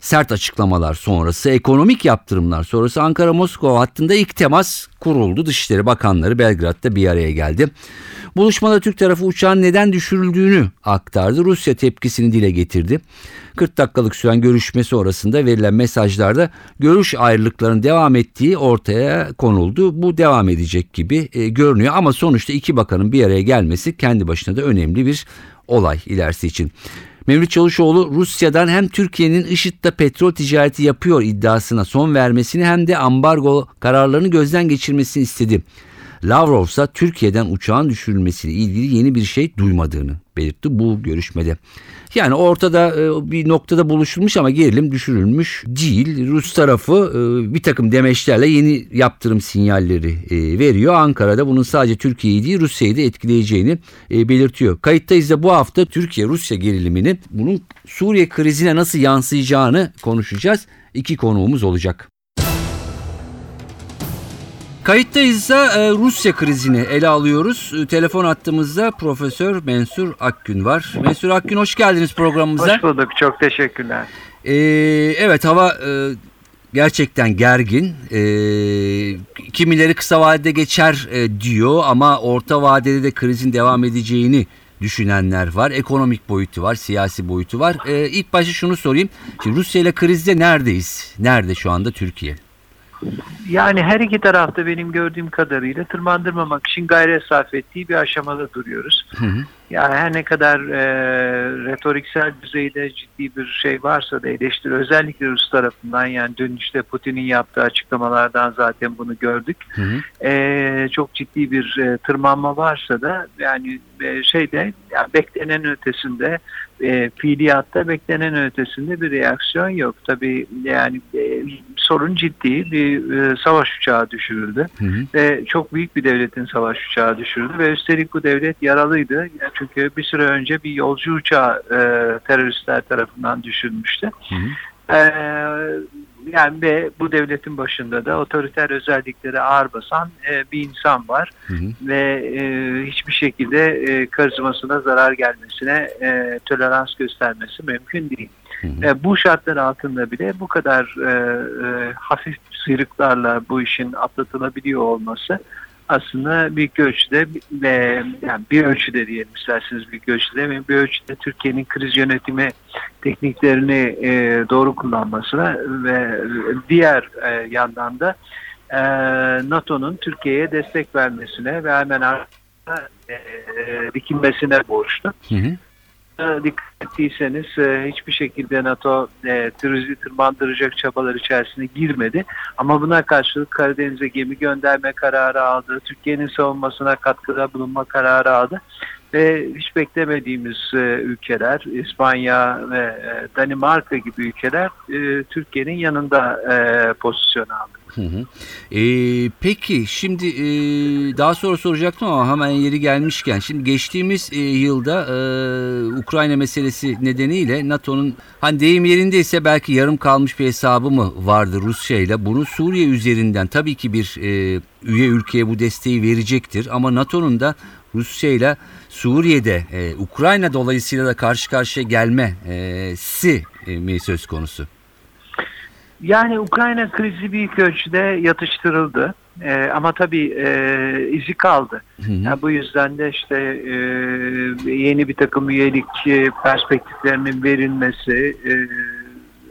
Sert açıklamalar sonrası, ekonomik yaptırımlar sonrası Ankara-Moskova hattında ilk temas kuruldu. Dışişleri Bakanları Belgrad'da bir araya geldi. Buluşmada Türk tarafı uçağın neden düşürüldüğünü aktardı. Rusya tepkisini dile getirdi. 40 dakikalık süren görüşme sonrasında verilen mesajlarda görüş ayrılıklarının devam ettiği ortaya konuldu. Bu devam edecek gibi e, görünüyor ama sonuçta iki bakanın bir araya gelmesi kendi başına da önemli bir olay ilerisi için. Mevlüt Çavuşoğlu Rusya'dan hem Türkiye'nin IŞİD'de petrol ticareti yapıyor iddiasına son vermesini hem de ambargo kararlarını gözden geçirmesini istedi. Lavrov ise Türkiye'den uçağın düşürülmesiyle ilgili yeni bir şey duymadığını belirtti bu görüşmede. Yani ortada e, bir noktada buluşulmuş ama gerilim düşürülmüş değil. Rus tarafı e, bir takım demeçlerle yeni yaptırım sinyalleri e, veriyor. Ankara'da bunun sadece Türkiye'yi değil Rusya'yı da etkileyeceğini belirtiyor. Kayıttayız da bu hafta Türkiye-Rusya geriliminin bunun Suriye krizine nasıl yansıyacağını konuşacağız. İki konuğumuz olacak. Kayıttayız ise Rusya krizini ele alıyoruz. E, telefon attığımızda Profesör Mensur Akgün var. Mensur Akgün hoş geldiniz programımıza. Hoş bulduk. Çok teşekkürler. Ee, evet hava e, gerçekten gergin. E, kimileri kısa vadede geçer e, diyor ama orta vadede de krizin devam edeceğini düşünenler var. Ekonomik boyutu var, siyasi boyutu var. E, ilk başta şunu sorayım. Şimdi Rusya ile krizde neredeyiz? Nerede şu anda Türkiye? Yani her iki tarafta benim gördüğüm kadarıyla tırmandırmamak için gayret sarf ettiği bir aşamada duruyoruz. Hı hı. Yani her ne kadar e, retoriksel düzeyde ciddi bir şey varsa da eleştiri özellikle Rus tarafından yani dün işte Putin'in yaptığı açıklamalardan zaten bunu gördük. Hı hı. E, çok ciddi bir e, tırmanma varsa da yani e, şeyde yani beklenen ötesinde e, fiiliyatta beklenen ötesinde bir reaksiyon yok. Tabii yani e, sorun ciddi bir e, savaş uçağı düşürüldü hı hı. ve çok büyük bir devletin savaş uçağı düşürüldü ve üstelik bu devlet yaralıydı. Çünkü bir süre önce bir yolcu uçağı e, teröristler tarafından düşürmüştü. Hı hı. E, yani ve bu devletin başında da otoriter özellikleri ağır basan e, bir insan var hı hı. ve e, hiçbir şekilde e, karizmasına zarar gelmesine e, tolerans göstermesi mümkün değil. Hı hı. E, bu şartlar altında bile bu kadar e, e, hafif sıyrıklarla bu işin atlatılabiliyor olması aslında bir ölçüde ve yani bir ölçüde diyelim isterseniz bir ölçüde ve bir ölçüde Türkiye'nin kriz yönetimi tekniklerini e, doğru kullanmasına ve diğer e, yandan da e, NATO'nun Türkiye'ye destek vermesine ve hemen arkasına e, dikilmesine borçlu. Hı hı dikkat ettiyseniz e, hiçbir şekilde NATO e, terörizi tırmandıracak çabalar içerisine girmedi. Ama buna karşılık Karadeniz'e gemi gönderme kararı aldı. Türkiye'nin savunmasına katkıda bulunma kararı aldı. Ve hiç beklemediğimiz e, ülkeler, İspanya ve e, Danimarka gibi ülkeler e, Türkiye'nin yanında e, pozisyon aldı. Hı. Ee, peki şimdi e, daha sonra soracaktım ama hemen yeri gelmişken şimdi geçtiğimiz e, yılda e, Ukrayna meselesi nedeniyle NATO'nun hani deyim yerindeyse belki yarım kalmış bir hesabı mı vardı Rusya ile bunu Suriye üzerinden tabii ki bir e, üye ülkeye bu desteği verecektir ama NATO'nun da Rusya ile Suriye'de e, Ukrayna dolayısıyla da karşı karşıya gelmesi e, mi söz konusu? Yani Ukrayna krizi büyük ölçüde yatıştırıldı. E, ama tabii e, izi kaldı. Hı hı. Yani bu yüzden de işte e, yeni bir takım üyelik e, perspektiflerinin verilmesi e,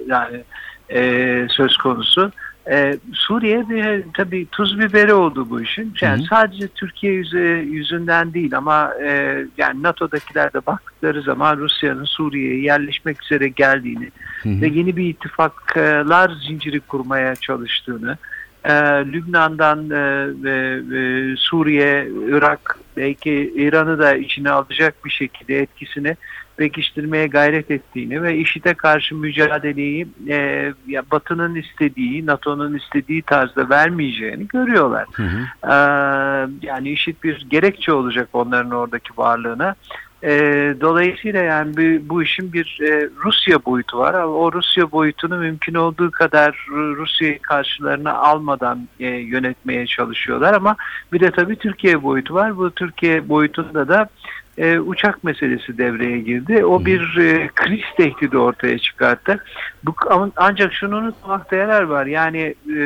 yani e, söz konusu. Ee, Suriye bir tabii tuz biberi oldu bu işin. Yani hı hı. sadece Türkiye yüzü, yüzünden değil ama e, yani NATO'dakiler de baktıkları zaman Rusya'nın Suriye'ye yerleşmek üzere geldiğini hı hı. ve yeni bir ittifaklar zinciri kurmaya çalıştığını, e, Lübnan'dan e, ve, ve Suriye, Irak belki İran'ı da içine alacak bir şekilde etkisini pekiştirmeye gayret ettiğini ve IŞİD'e karşı mücadeleyi e, ya Batı'nın istediği, NATO'nun istediği tarzda vermeyeceğini görüyorlar. Hı hı. Ee, yani IŞİD bir gerekçe olacak onların oradaki varlığına. Ee, dolayısıyla yani bu, bu işin bir e, Rusya boyutu var. Ama O Rusya boyutunu mümkün olduğu kadar Ru- Rusya'yı karşılarına almadan e, yönetmeye çalışıyorlar. Ama bir de tabii Türkiye boyutu var. Bu Türkiye boyutunda da e, uçak meselesi devreye girdi. O bir e, kriz tehdidi ortaya çıkarttı. Bu, ancak şunu unutmakta yarar var. Yani e,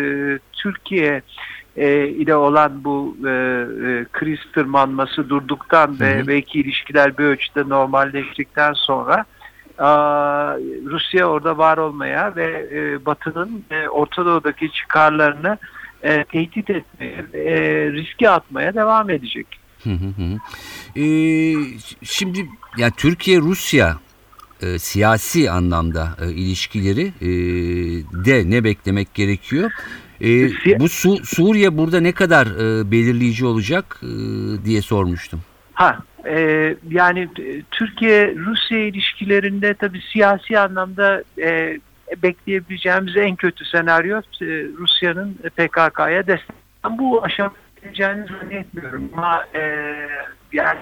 Türkiye e, ile olan bu e, e, kriz tırmanması durduktan ve Hı belki ilişkiler bir ölçüde normalleştikten sonra aa, Rusya orada var olmaya ve e, Batı'nın e, Orta Doğu'daki çıkarlarını e, tehdit etmeye, e, riske atmaya devam edecek. Hı hı hı. Ee, şimdi ya Türkiye Rusya e, siyasi anlamda e, ilişkileri e, de ne beklemek gerekiyor? E, Siya- bu Su- Suriye burada ne kadar e, belirleyici olacak e, diye sormuştum. Ha, e, yani Türkiye-Rusya ilişkilerinde tabii siyasi anlamda e, bekleyebileceğimiz en kötü senaryo e, Rusya'nın PKK'ya destek. Bu aşamada geleceğini zannetmiyorum ama e, yani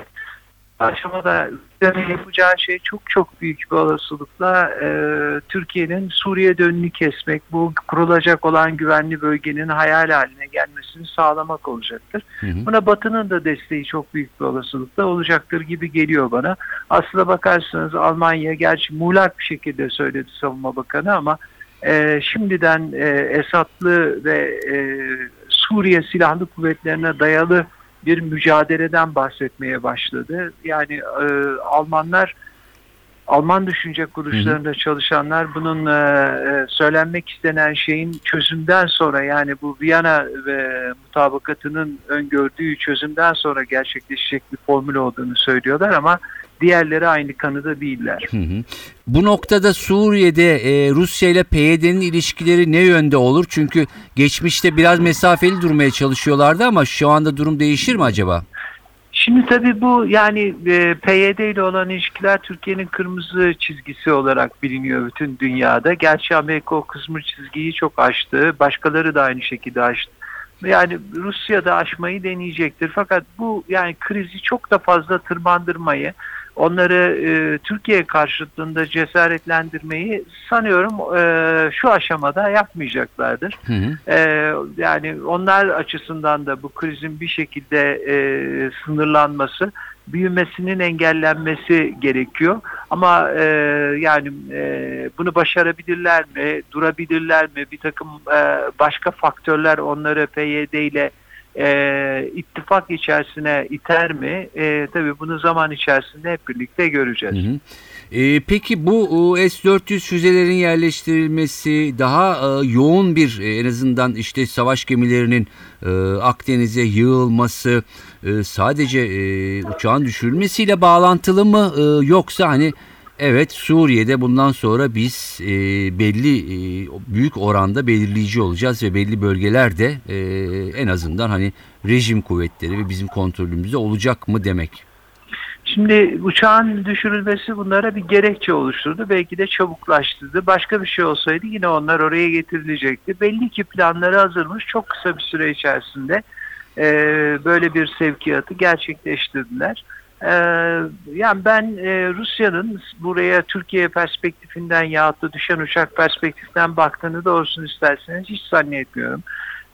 aşamada Rusya'nın yapacağı şey çok çok büyük bir olasılıkla e, Türkiye'nin Suriye'de önünü kesmek, bu kurulacak olan güvenli bölgenin hayal haline gelmesini sağlamak olacaktır. Hı hı. Buna Batı'nın da desteği çok büyük bir olasılıkla olacaktır gibi geliyor bana. Aslına bakarsanız Almanya gerçi muğlak bir şekilde söyledi savunma bakanı ama e, şimdiden e, Esadlı ve e, Suriye Silahlı Kuvvetlerine dayalı bir mücadeleden bahsetmeye başladı. Yani e, Almanlar Alman düşünce kuruluşlarında çalışanlar bunun e, e, söylenmek istenen şeyin çözümden sonra yani bu Viyana ve mutabakatının öngördüğü çözümden sonra gerçekleşecek bir formül olduğunu söylüyorlar ama diğerleri aynı kanıda değiller. Hı hı. Bu noktada Suriye'de e, Rusya ile PYD'nin ilişkileri ne yönde olur? Çünkü geçmişte biraz mesafeli durmaya çalışıyorlardı ama şu anda durum değişir mi acaba? Şimdi tabii bu yani e, PYD ile olan ilişkiler Türkiye'nin kırmızı çizgisi olarak biliniyor bütün dünyada. Gerçi Amerika o kırmızı çizgiyi çok aştı. Başkaları da aynı şekilde aştı. Yani Rusya da aşmayı deneyecektir. Fakat bu yani krizi çok da fazla tırmandırmayı, onları e, Türkiye karşıtlığında cesaretlendirmeyi sanıyorum e, şu aşamada yapmayacaklardır. Hı hı. Ee, yani onlar açısından da bu krizin bir şekilde e, sınırlanması, büyümesinin engellenmesi gerekiyor. Ama e, yani e, bunu başarabilirler mi, durabilirler mi? Bir takım e, başka faktörler onları PYD ile e, ittifak içerisine iter mi? E, tabii bunu zaman içerisinde hep birlikte göreceğiz. Hı hı. Ee, peki bu e, S-400 füzelerin yerleştirilmesi daha e, yoğun bir e, en azından işte savaş gemilerinin e, Akdeniz'e yığılması e, sadece e, uçağın düşürülmesiyle bağlantılı mı e, yoksa hani evet Suriye'de bundan sonra biz e, belli e, büyük oranda belirleyici olacağız ve belli bölgelerde e, en azından hani rejim kuvvetleri ve bizim kontrolümüzde olacak mı demek. Şimdi uçağın düşürülmesi bunlara bir gerekçe oluşturdu. Belki de çabuklaştırdı. Başka bir şey olsaydı yine onlar oraya getirilecekti. Belli ki planları hazırmış. Çok kısa bir süre içerisinde e, böyle bir sevkiyatı gerçekleştirdiler. E, yani ben e, Rusya'nın buraya Türkiye perspektifinden yahut da düşen uçak perspektifinden baktığını doğrusunu isterseniz hiç zannetmiyorum.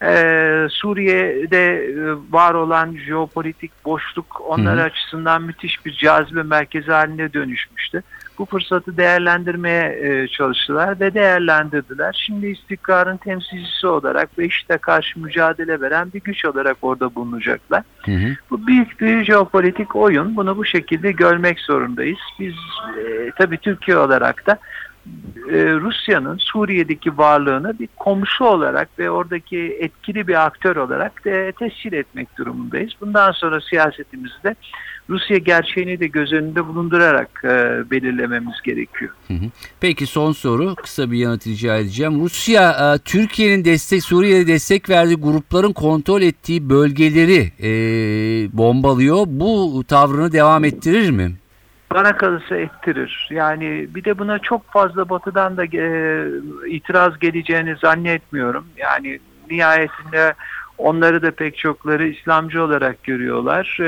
Ee, Suriye'de e, var olan jeopolitik boşluk onlar hı. açısından müthiş bir cazibe merkezi haline dönüşmüştü. Bu fırsatı değerlendirmeye e, çalıştılar ve değerlendirdiler. Şimdi istikrarın temsilcisi olarak ve işte karşı mücadele veren bir güç olarak orada bulunacaklar. Hı hı. Bu büyük bir jeopolitik oyun. Bunu bu şekilde görmek zorundayız. Biz e, tabii Türkiye olarak da e, Rusya'nın Suriye'deki varlığını bir komşu olarak ve oradaki etkili bir aktör olarak e, tescil etmek durumundayız. Bundan sonra siyasetimizde Rusya gerçeğini de göz önünde bulundurarak e, belirlememiz gerekiyor. Hı hı. Peki son soru kısa bir yanıt rica edeceğim. Rusya e, Türkiye'nin destek Suriye'de destek verdiği grupların kontrol ettiği bölgeleri e, bombalıyor. Bu tavrını devam ettirir mi? bana kalırsa ettirir. Yani bir de buna çok fazla batıdan da e, itiraz geleceğini zannetmiyorum. Yani nihayetinde onları da pek çokları İslamcı olarak görüyorlar e,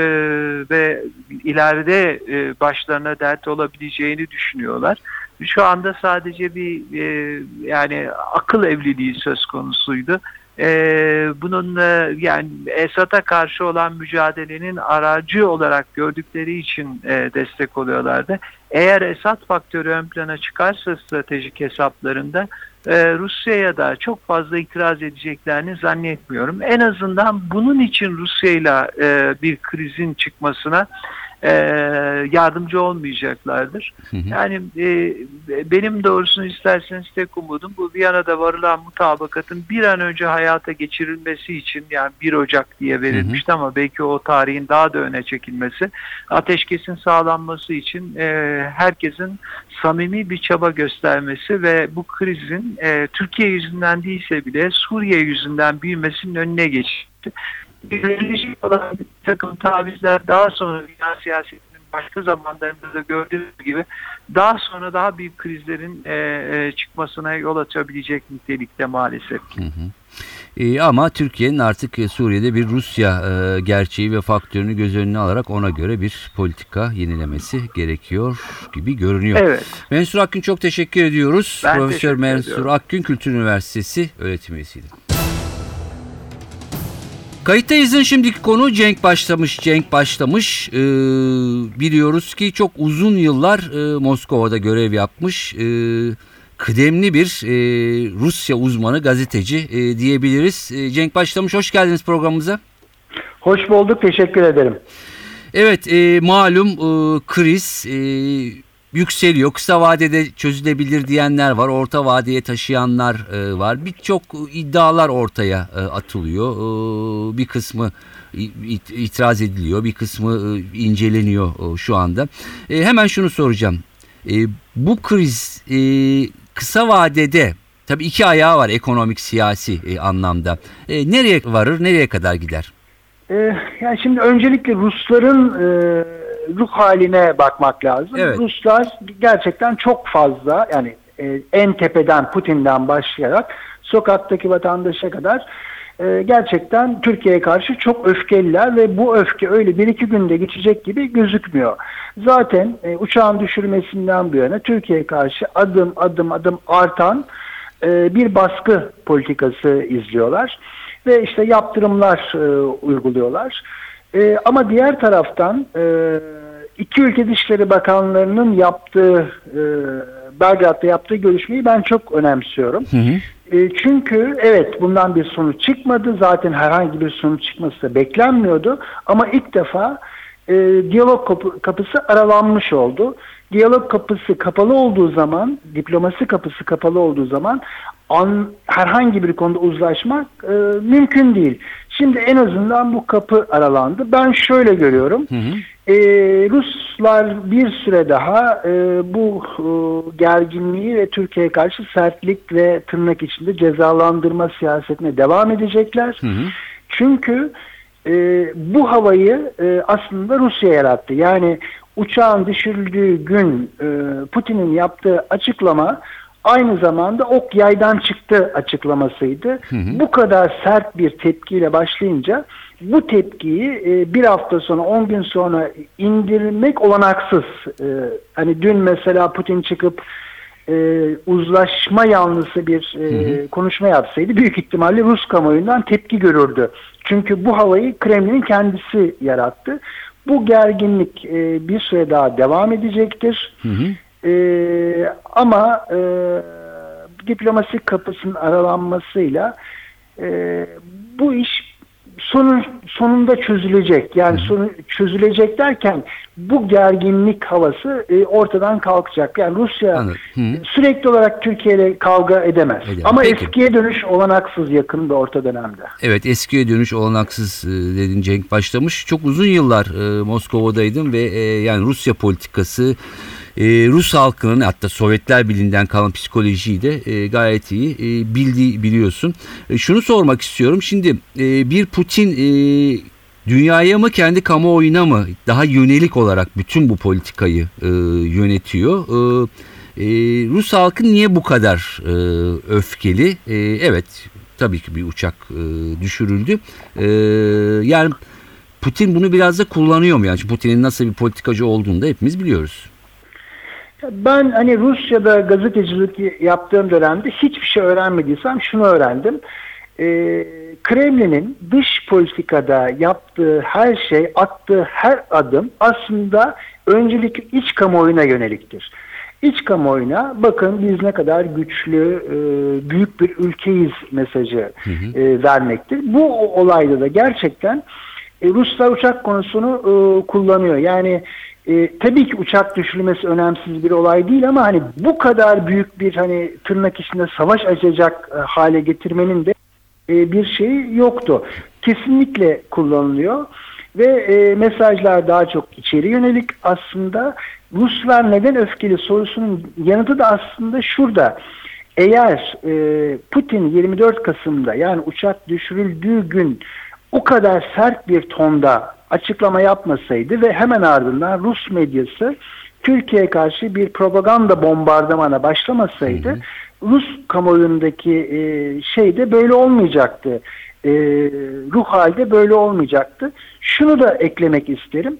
ve ileride e, başlarına dert olabileceğini düşünüyorlar. Şu anda sadece bir e, yani akıl evliliği söz konusuydu. Ee, bunun e, yani Esad'a karşı olan mücadelenin aracı olarak gördükleri için e, destek oluyorlardı. Eğer Esad faktörü ön plana çıkarsa stratejik hesaplarında e, Rusya'ya da çok fazla itiraz edeceklerini zannetmiyorum. En azından bunun için Rusya'yla e, bir krizin çıkmasına e, yardımcı olmayacaklardır. Hı hı. Yani e, benim doğrusunu isterseniz tek umudum bu Viyana'da varılan mutabakatın bir an önce hayata geçirilmesi için yani 1 Ocak diye verilmişti ama belki o tarihin daha da öne çekilmesi ateşkesin sağlanması için e, herkesin samimi bir çaba göstermesi ve bu krizin e, Türkiye yüzünden değilse bile Suriye yüzünden büyümesinin önüne geçti verilecek olan bir takım tavizler daha sonra dünya siyasetinin başka zamanlarında da gördüğümüz gibi daha sonra daha büyük krizlerin e, e, çıkmasına yol açabilecek nitelikte maalesef. Hı hı. E, ama Türkiye'nin artık e, Suriye'de bir Rusya e, gerçeği ve faktörünü göz önüne alarak ona göre bir politika yenilemesi gerekiyor gibi görünüyor. Evet. Mensur Akgün çok teşekkür ediyoruz. Ben Profesör teşekkür Mensur ediyorum. Akgün Kültür Üniversitesi öğretim üyesiydi. Kayıttayız'ın şimdiki konu Cenk başlamış. Cenk başlamış. Ee, biliyoruz ki çok uzun yıllar e, Moskova'da görev yapmış. E, kıdemli bir e, Rusya uzmanı gazeteci e, diyebiliriz. E, Cenk başlamış. Hoş geldiniz programımıza. Hoş bulduk, teşekkür ederim. Evet e, malum e, kriz e, yükseliyor. Kısa vadede çözülebilir diyenler var. Orta vadeye taşıyanlar e, var. Birçok iddialar ortaya e, atılıyor. E, bir kısmı it- itiraz ediliyor. Bir kısmı e, inceleniyor e, şu anda. E, hemen şunu soracağım. E, bu kriz e, kısa vadede tabii iki ayağı var ekonomik siyasi e, anlamda. E, nereye varır, nereye kadar gider? Ee, yani şimdi öncelikle Rusların e, ruh haline bakmak lazım. Evet. Ruslar gerçekten çok fazla yani e, en tepeden Putin'den başlayarak sokaktaki vatandaşa kadar e, gerçekten Türkiye'ye karşı çok öfkeliler ve bu öfke öyle bir iki günde geçecek gibi gözükmüyor. Zaten e, uçağın düşürmesinden bu yana Türkiye'ye karşı adım adım adım artan e, bir baskı politikası izliyorlar ve işte yaptırımlar e, uyguluyorlar. E, ama diğer taraftan e, iki ülke dışişleri bakanlarının yaptığı e, Belgrad'da yaptığı görüşmeyi ben çok önemsiyorum. Hı hı. E, çünkü evet bundan bir sonuç çıkmadı. Zaten herhangi bir sonuç çıkması da beklenmiyordu. Ama ilk defa e, diyalog kapı- kapısı aralanmış oldu. Diyalog kapısı kapalı olduğu zaman, diplomasi kapısı kapalı olduğu zaman an, herhangi bir konuda uzlaşmak e, mümkün değil. Şimdi en azından bu kapı aralandı. Ben şöyle görüyorum. Hı hı. E, Ruslar bir süre daha e, bu e, gerginliği ve Türkiye'ye karşı sertlik ve tırnak içinde cezalandırma siyasetine devam edecekler. Hı hı. Çünkü e, bu havayı e, aslında Rusya yarattı. Yani uçağın düşürüldüğü gün e, Putin'in yaptığı açıklama aynı zamanda ok yaydan çıktı açıklamasıydı. hı. Bu kadar sert bir tepkiyle başlayınca bu tepkiyi e, bir hafta sonra 10 gün sonra indirmek olanaksız. E, hani dün mesela Putin çıkıp e, uzlaşma yanlısı bir e, konuşma yapsaydı büyük ihtimalle Rus kamuoyundan tepki görürdü. Çünkü bu havayı Kremlin'in kendisi yarattı. Bu gerginlik e, bir süre daha devam edecektir. Hı hı. E, ama e, diplomasi kapısının aralanmasıyla e, bu iş sonun, sonunda çözülecek. Yani sonu çözülecek derken bu gerginlik havası e, ortadan kalkacak. Yani Rusya. Hı sürekli olarak Türkiye ile kavga edemez. Edemez. Ama Peki. eskiye dönüş olanaksız yakın bir orta dönemde. Evet eskiye dönüş olanaksız e, dedin Cenk başlamış. Çok uzun yıllar e, Moskova'daydım ve e, yani Rusya politikası e, Rus halkının hatta Sovyetler Birliği'nden kalan psikolojiyi de e, gayet iyi e, bildi biliyorsun. E, şunu sormak istiyorum. Şimdi e, bir Putin e, dünyaya mı kendi kamuoyuna mı daha yönelik olarak bütün bu politikayı e, yönetiyor? E, e, Rus halkı niye bu kadar e, öfkeli? E, evet tabii ki bir uçak e, düşürüldü. E, yani Putin bunu biraz da kullanıyor mu? Yani Putin'in nasıl bir politikacı olduğunu da hepimiz biliyoruz. Ben hani Rusya'da gazetecilik yaptığım dönemde hiçbir şey öğrenmediysem şunu öğrendim. Ee, Kremlin'in dış politikada yaptığı her şey, attığı her adım aslında öncelikle iç kamuoyuna yöneliktir. İç kamuoyuna bakın biz ne kadar güçlü, e, büyük bir ülkeyiz mesajı e, vermektir. Bu olayda da gerçekten e, Ruslar uçak konusunu kullanıyor. Yani e, tabii ki uçak düşürülmesi önemsiz bir olay değil ama hani bu kadar büyük bir hani tırnak içinde savaş açacak e, hale getirmenin de e, bir şeyi yoktu. Kesinlikle kullanılıyor ve e, mesajlar daha çok içeri yönelik aslında Ruslar neden öfkeli sorusunun yanıtı da aslında şurada. Eğer e, Putin 24 Kasım'da yani uçak düşürüldüğü gün o kadar sert bir tonda açıklama yapmasaydı ve hemen ardından Rus medyası Türkiye'ye karşı bir propaganda bombardımana başlamasaydı hı hı. Rus kamuoyundaki e, şey de böyle olmayacaktı. E, ruh halde böyle olmayacaktı. Şunu da eklemek isterim.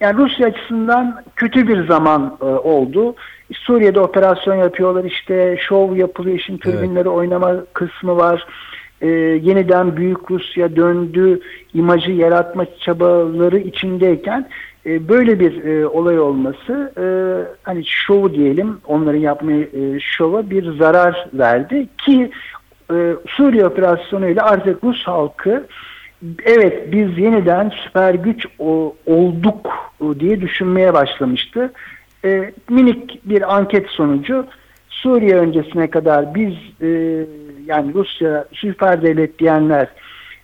Yani Rusya açısından kötü bir zaman e, oldu. Suriye'de operasyon yapıyorlar işte şov yapılıyor işin türbinleri evet. oynama kısmı var e, yeniden Büyük Rusya döndü imajı yaratma çabaları içindeyken e, böyle bir e, olay olması e, hani şovu diyelim onların yapmaya e, şova bir zarar verdi ki e, Suriye operasyonuyla artık Rus halkı evet biz yeniden süper güç o, olduk diye düşünmeye başlamıştı. E, minik bir anket sonucu Suriye öncesine kadar biz e, yani Rusya süper devlet diyenler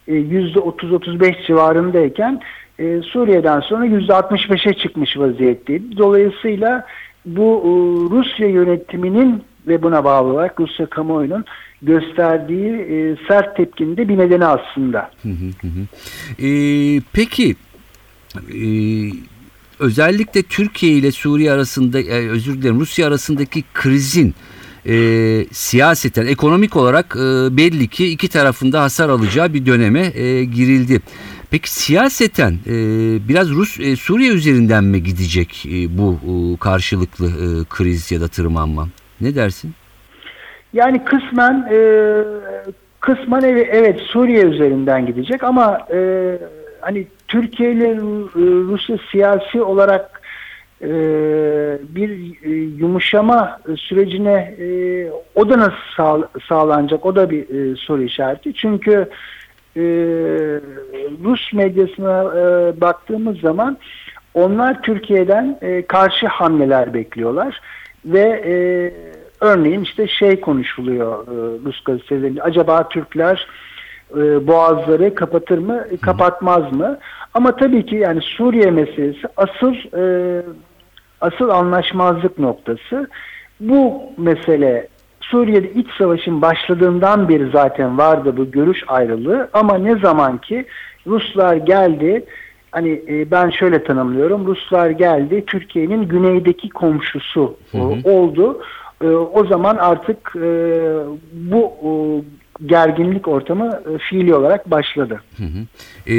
e, yüzde 30-35 civarındayken e, Suriye'den sonra yüzde 65'e çıkmış vaziyetteydi. Dolayısıyla bu e, Rusya yönetiminin ve buna bağlı olarak Rusya kamuoyunun gösterdiği e, sert tepkinin de bir nedeni aslında. Hı hı hı. E, peki e, özellikle Türkiye ile Suriye arasında özür dilerim Rusya arasındaki krizin e, siyaseten ekonomik olarak e, belli ki iki tarafında hasar alacağı bir döneme e, girildi. Peki siyaseten e, biraz Rus e, Suriye üzerinden mi gidecek e, bu e, karşılıklı e, kriz ya da tırmanma? Ne dersin? Yani kısmen e, kısmen evet, Suriye üzerinden gidecek ama e, hani Türkiye ile Rusya siyasi olarak e, bir e, yumuşama sürecine e, o da nasıl sağ, sağlanacak? O da bir e, soru işareti. Çünkü e, Rus medyasına e, baktığımız zaman onlar Türkiye'den e, karşı hamleler bekliyorlar ve e, örneğin işte şey konuşuluyor e, Rus gazetelerinde. Acaba Türkler e, boğazları kapatır mı kapatmaz mı? Ama tabii ki yani Suriye meselesi asıl e, asıl anlaşmazlık noktası. Bu mesele Suriye'de iç savaşın başladığından beri zaten vardı bu görüş ayrılığı ama ne zaman ki Ruslar geldi hani e, ben şöyle tanımlıyorum Ruslar geldi Türkiye'nin güneydeki komşusu hı hı. oldu. E, o zaman artık e, bu gerginlik ortamı fiili olarak başladı. Hı hı. E,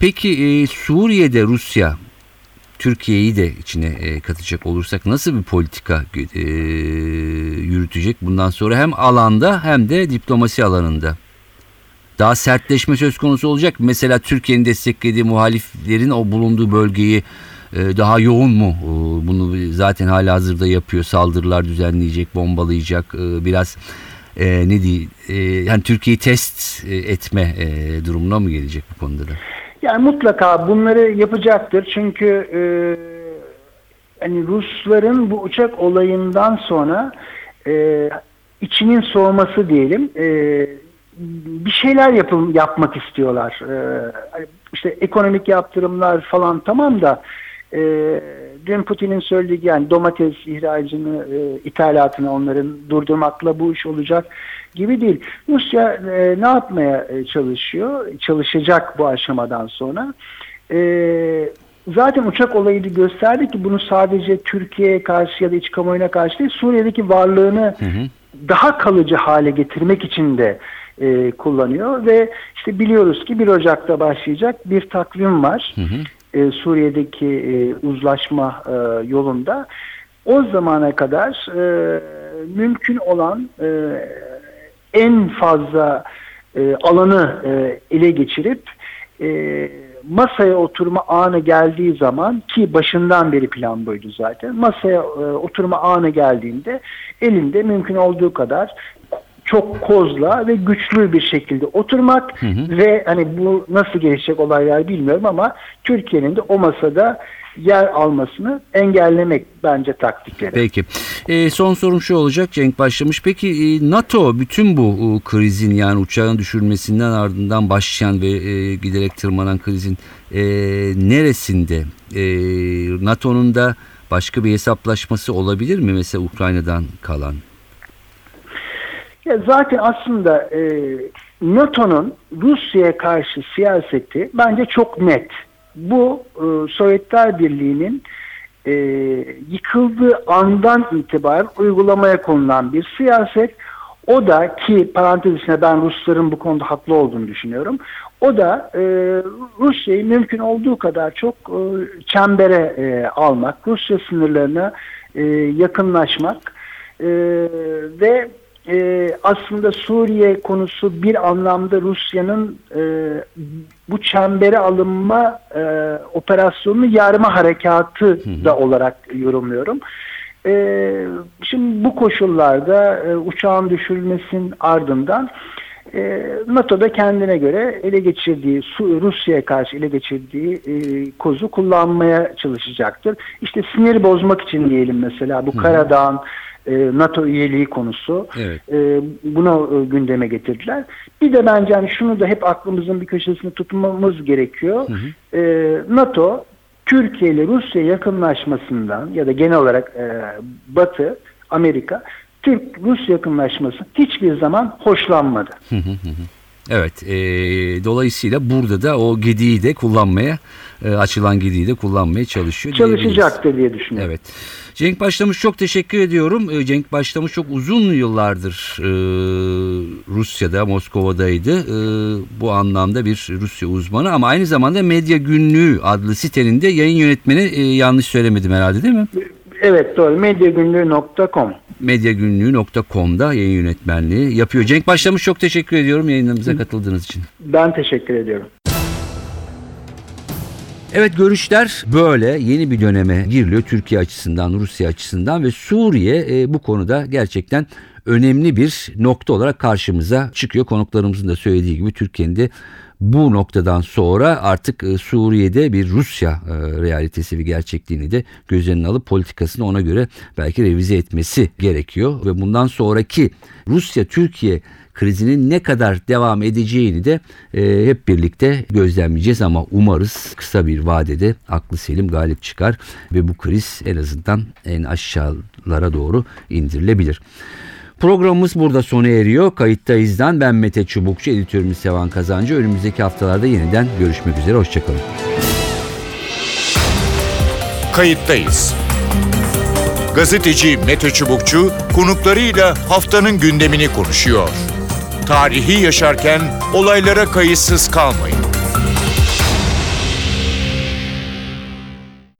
peki e, Suriye'de Rusya Türkiye'yi de içine e, katacak olursak nasıl bir politika e, yürütecek bundan sonra hem alanda hem de diplomasi alanında? Daha sertleşme söz konusu olacak. Mesela Türkiye'nin desteklediği muhaliflerin o bulunduğu bölgeyi e, daha yoğun mu? Bunu zaten hala hazırda yapıyor. Saldırılar düzenleyecek, bombalayacak. Biraz ne diyeyim? Yani Türkiye'yi test etme durumuna mı gelecek bu konuda da? Yani mutlaka bunları yapacaktır çünkü e, hani Rusların bu uçak olayından sonra e, içinin soğuması diyelim e, bir şeyler yapım, yapmak istiyorlar. E, hani işte ekonomik yaptırımlar falan tamam da e, dün Putin'in söylediği yani domates ihracını, e, ithalatını onların durdurmakla bu iş olacak gibi değil. Rusya e, ne yapmaya e, çalışıyor? Çalışacak bu aşamadan sonra. E, zaten uçak olayı da gösterdi ki bunu sadece Türkiye'ye karşı ya da iç kamuoyuna karşı değil Suriye'deki varlığını daha kalıcı hale getirmek için de e, kullanıyor ve işte biliyoruz ki 1 Ocak'ta başlayacak bir takvim var. E, Suriye'deki e, uzlaşma e, yolunda. O zamana kadar e, mümkün olan e, en fazla e, alanı e, ele geçirip e, masaya oturma anı geldiği zaman ki başından beri plan buydu zaten masaya e, oturma anı geldiğinde elinde mümkün olduğu kadar çok kozla ve güçlü bir şekilde oturmak ve hani bu nasıl gelişecek olaylar bilmiyorum ama Türkiye'nin de o masada yer almasını engellemek bence taktikleri. Peki. E, son sorum şu olacak Cenk başlamış. Peki e, NATO bütün bu e, krizin yani uçağın düşürmesinden ardından başlayan ve e, giderek tırmanan krizin e, neresinde? E, NATO'nun da başka bir hesaplaşması olabilir mi? Mesela Ukrayna'dan kalan. Ya zaten aslında e, NATO'nun Rusya'ya karşı siyaseti bence çok net. Bu e, Sovyetler Birliği'nin e, yıkıldığı andan itibaren uygulamaya konulan bir siyaset. O da ki parantez içinde ben Rusların bu konuda haklı olduğunu düşünüyorum. O da e, Rusya'yı mümkün olduğu kadar çok e, çembere e, almak, Rusya sınırlarına e, yakınlaşmak e, ve e, aslında Suriye konusu bir anlamda Rusya'nın e, bu çembere alınma e, operasyonunu yarma harekatı da olarak yorumluyorum. E, şimdi bu koşullarda e, uçağın düşürülmesinin ardından e, NATO'da kendine göre ele geçirdiği, Rusya'ya karşı ele geçirdiği e, kozu kullanmaya çalışacaktır. İşte sinir bozmak için diyelim mesela bu Karadağ'ın NATO üyeliği konusu. Evet. E, bunu e, gündeme getirdiler. Bir de bence hani şunu da hep aklımızın bir köşesinde tutmamız gerekiyor. E, NATO Türkiye ile Rusya yakınlaşmasından ya da genel olarak e, Batı, Amerika Türk-Rus yakınlaşması hiçbir zaman hoşlanmadı. Evet. e, dolayısıyla burada da o gediği de kullanmaya e, açılan gediği de kullanmaya çalışıyor. Çalışacaktır diye düşünüyorum. Evet. Cenk Başlamış çok teşekkür ediyorum. Ee, Cenk Başlamış çok uzun yıllardır e, Rusya'da, Moskova'daydı. E, bu anlamda bir Rusya uzmanı ama aynı zamanda Medya Günlüğü adlı sitenin de yayın yönetmeni e, yanlış söylemedim herhalde değil mi? Evet doğru. Medyagünlüğü.com Medyagünlüğü.com'da yayın yönetmenliği yapıyor. Cenk Başlamış çok teşekkür ediyorum yayınlarımıza katıldığınız için. Ben teşekkür ediyorum. Evet görüşler böyle yeni bir döneme giriliyor Türkiye açısından, Rusya açısından ve Suriye e, bu konuda gerçekten önemli bir nokta olarak karşımıza çıkıyor. Konuklarımızın da söylediği gibi Türkiye'nin de bu noktadan sonra artık e, Suriye'de bir Rusya e, realitesi ve gerçekliğini de göz önüne alıp politikasını ona göre belki revize etmesi gerekiyor ve bundan sonraki Rusya-Türkiye krizinin ne kadar devam edeceğini de e, hep birlikte gözlemleyeceğiz ama umarız kısa bir vadede aklı selim galip çıkar ve bu kriz en azından en aşağılara doğru indirilebilir. Programımız burada sona eriyor. Kayıttayız'dan ben Mete Çubukçu, editörümüz Sevan Kazancı. Önümüzdeki haftalarda yeniden görüşmek üzere. Hoşçakalın. Kayıttayız. Gazeteci Mete Çubukçu konuklarıyla haftanın gündemini konuşuyor. Tarihi yaşarken olaylara kayıtsız kalmayın.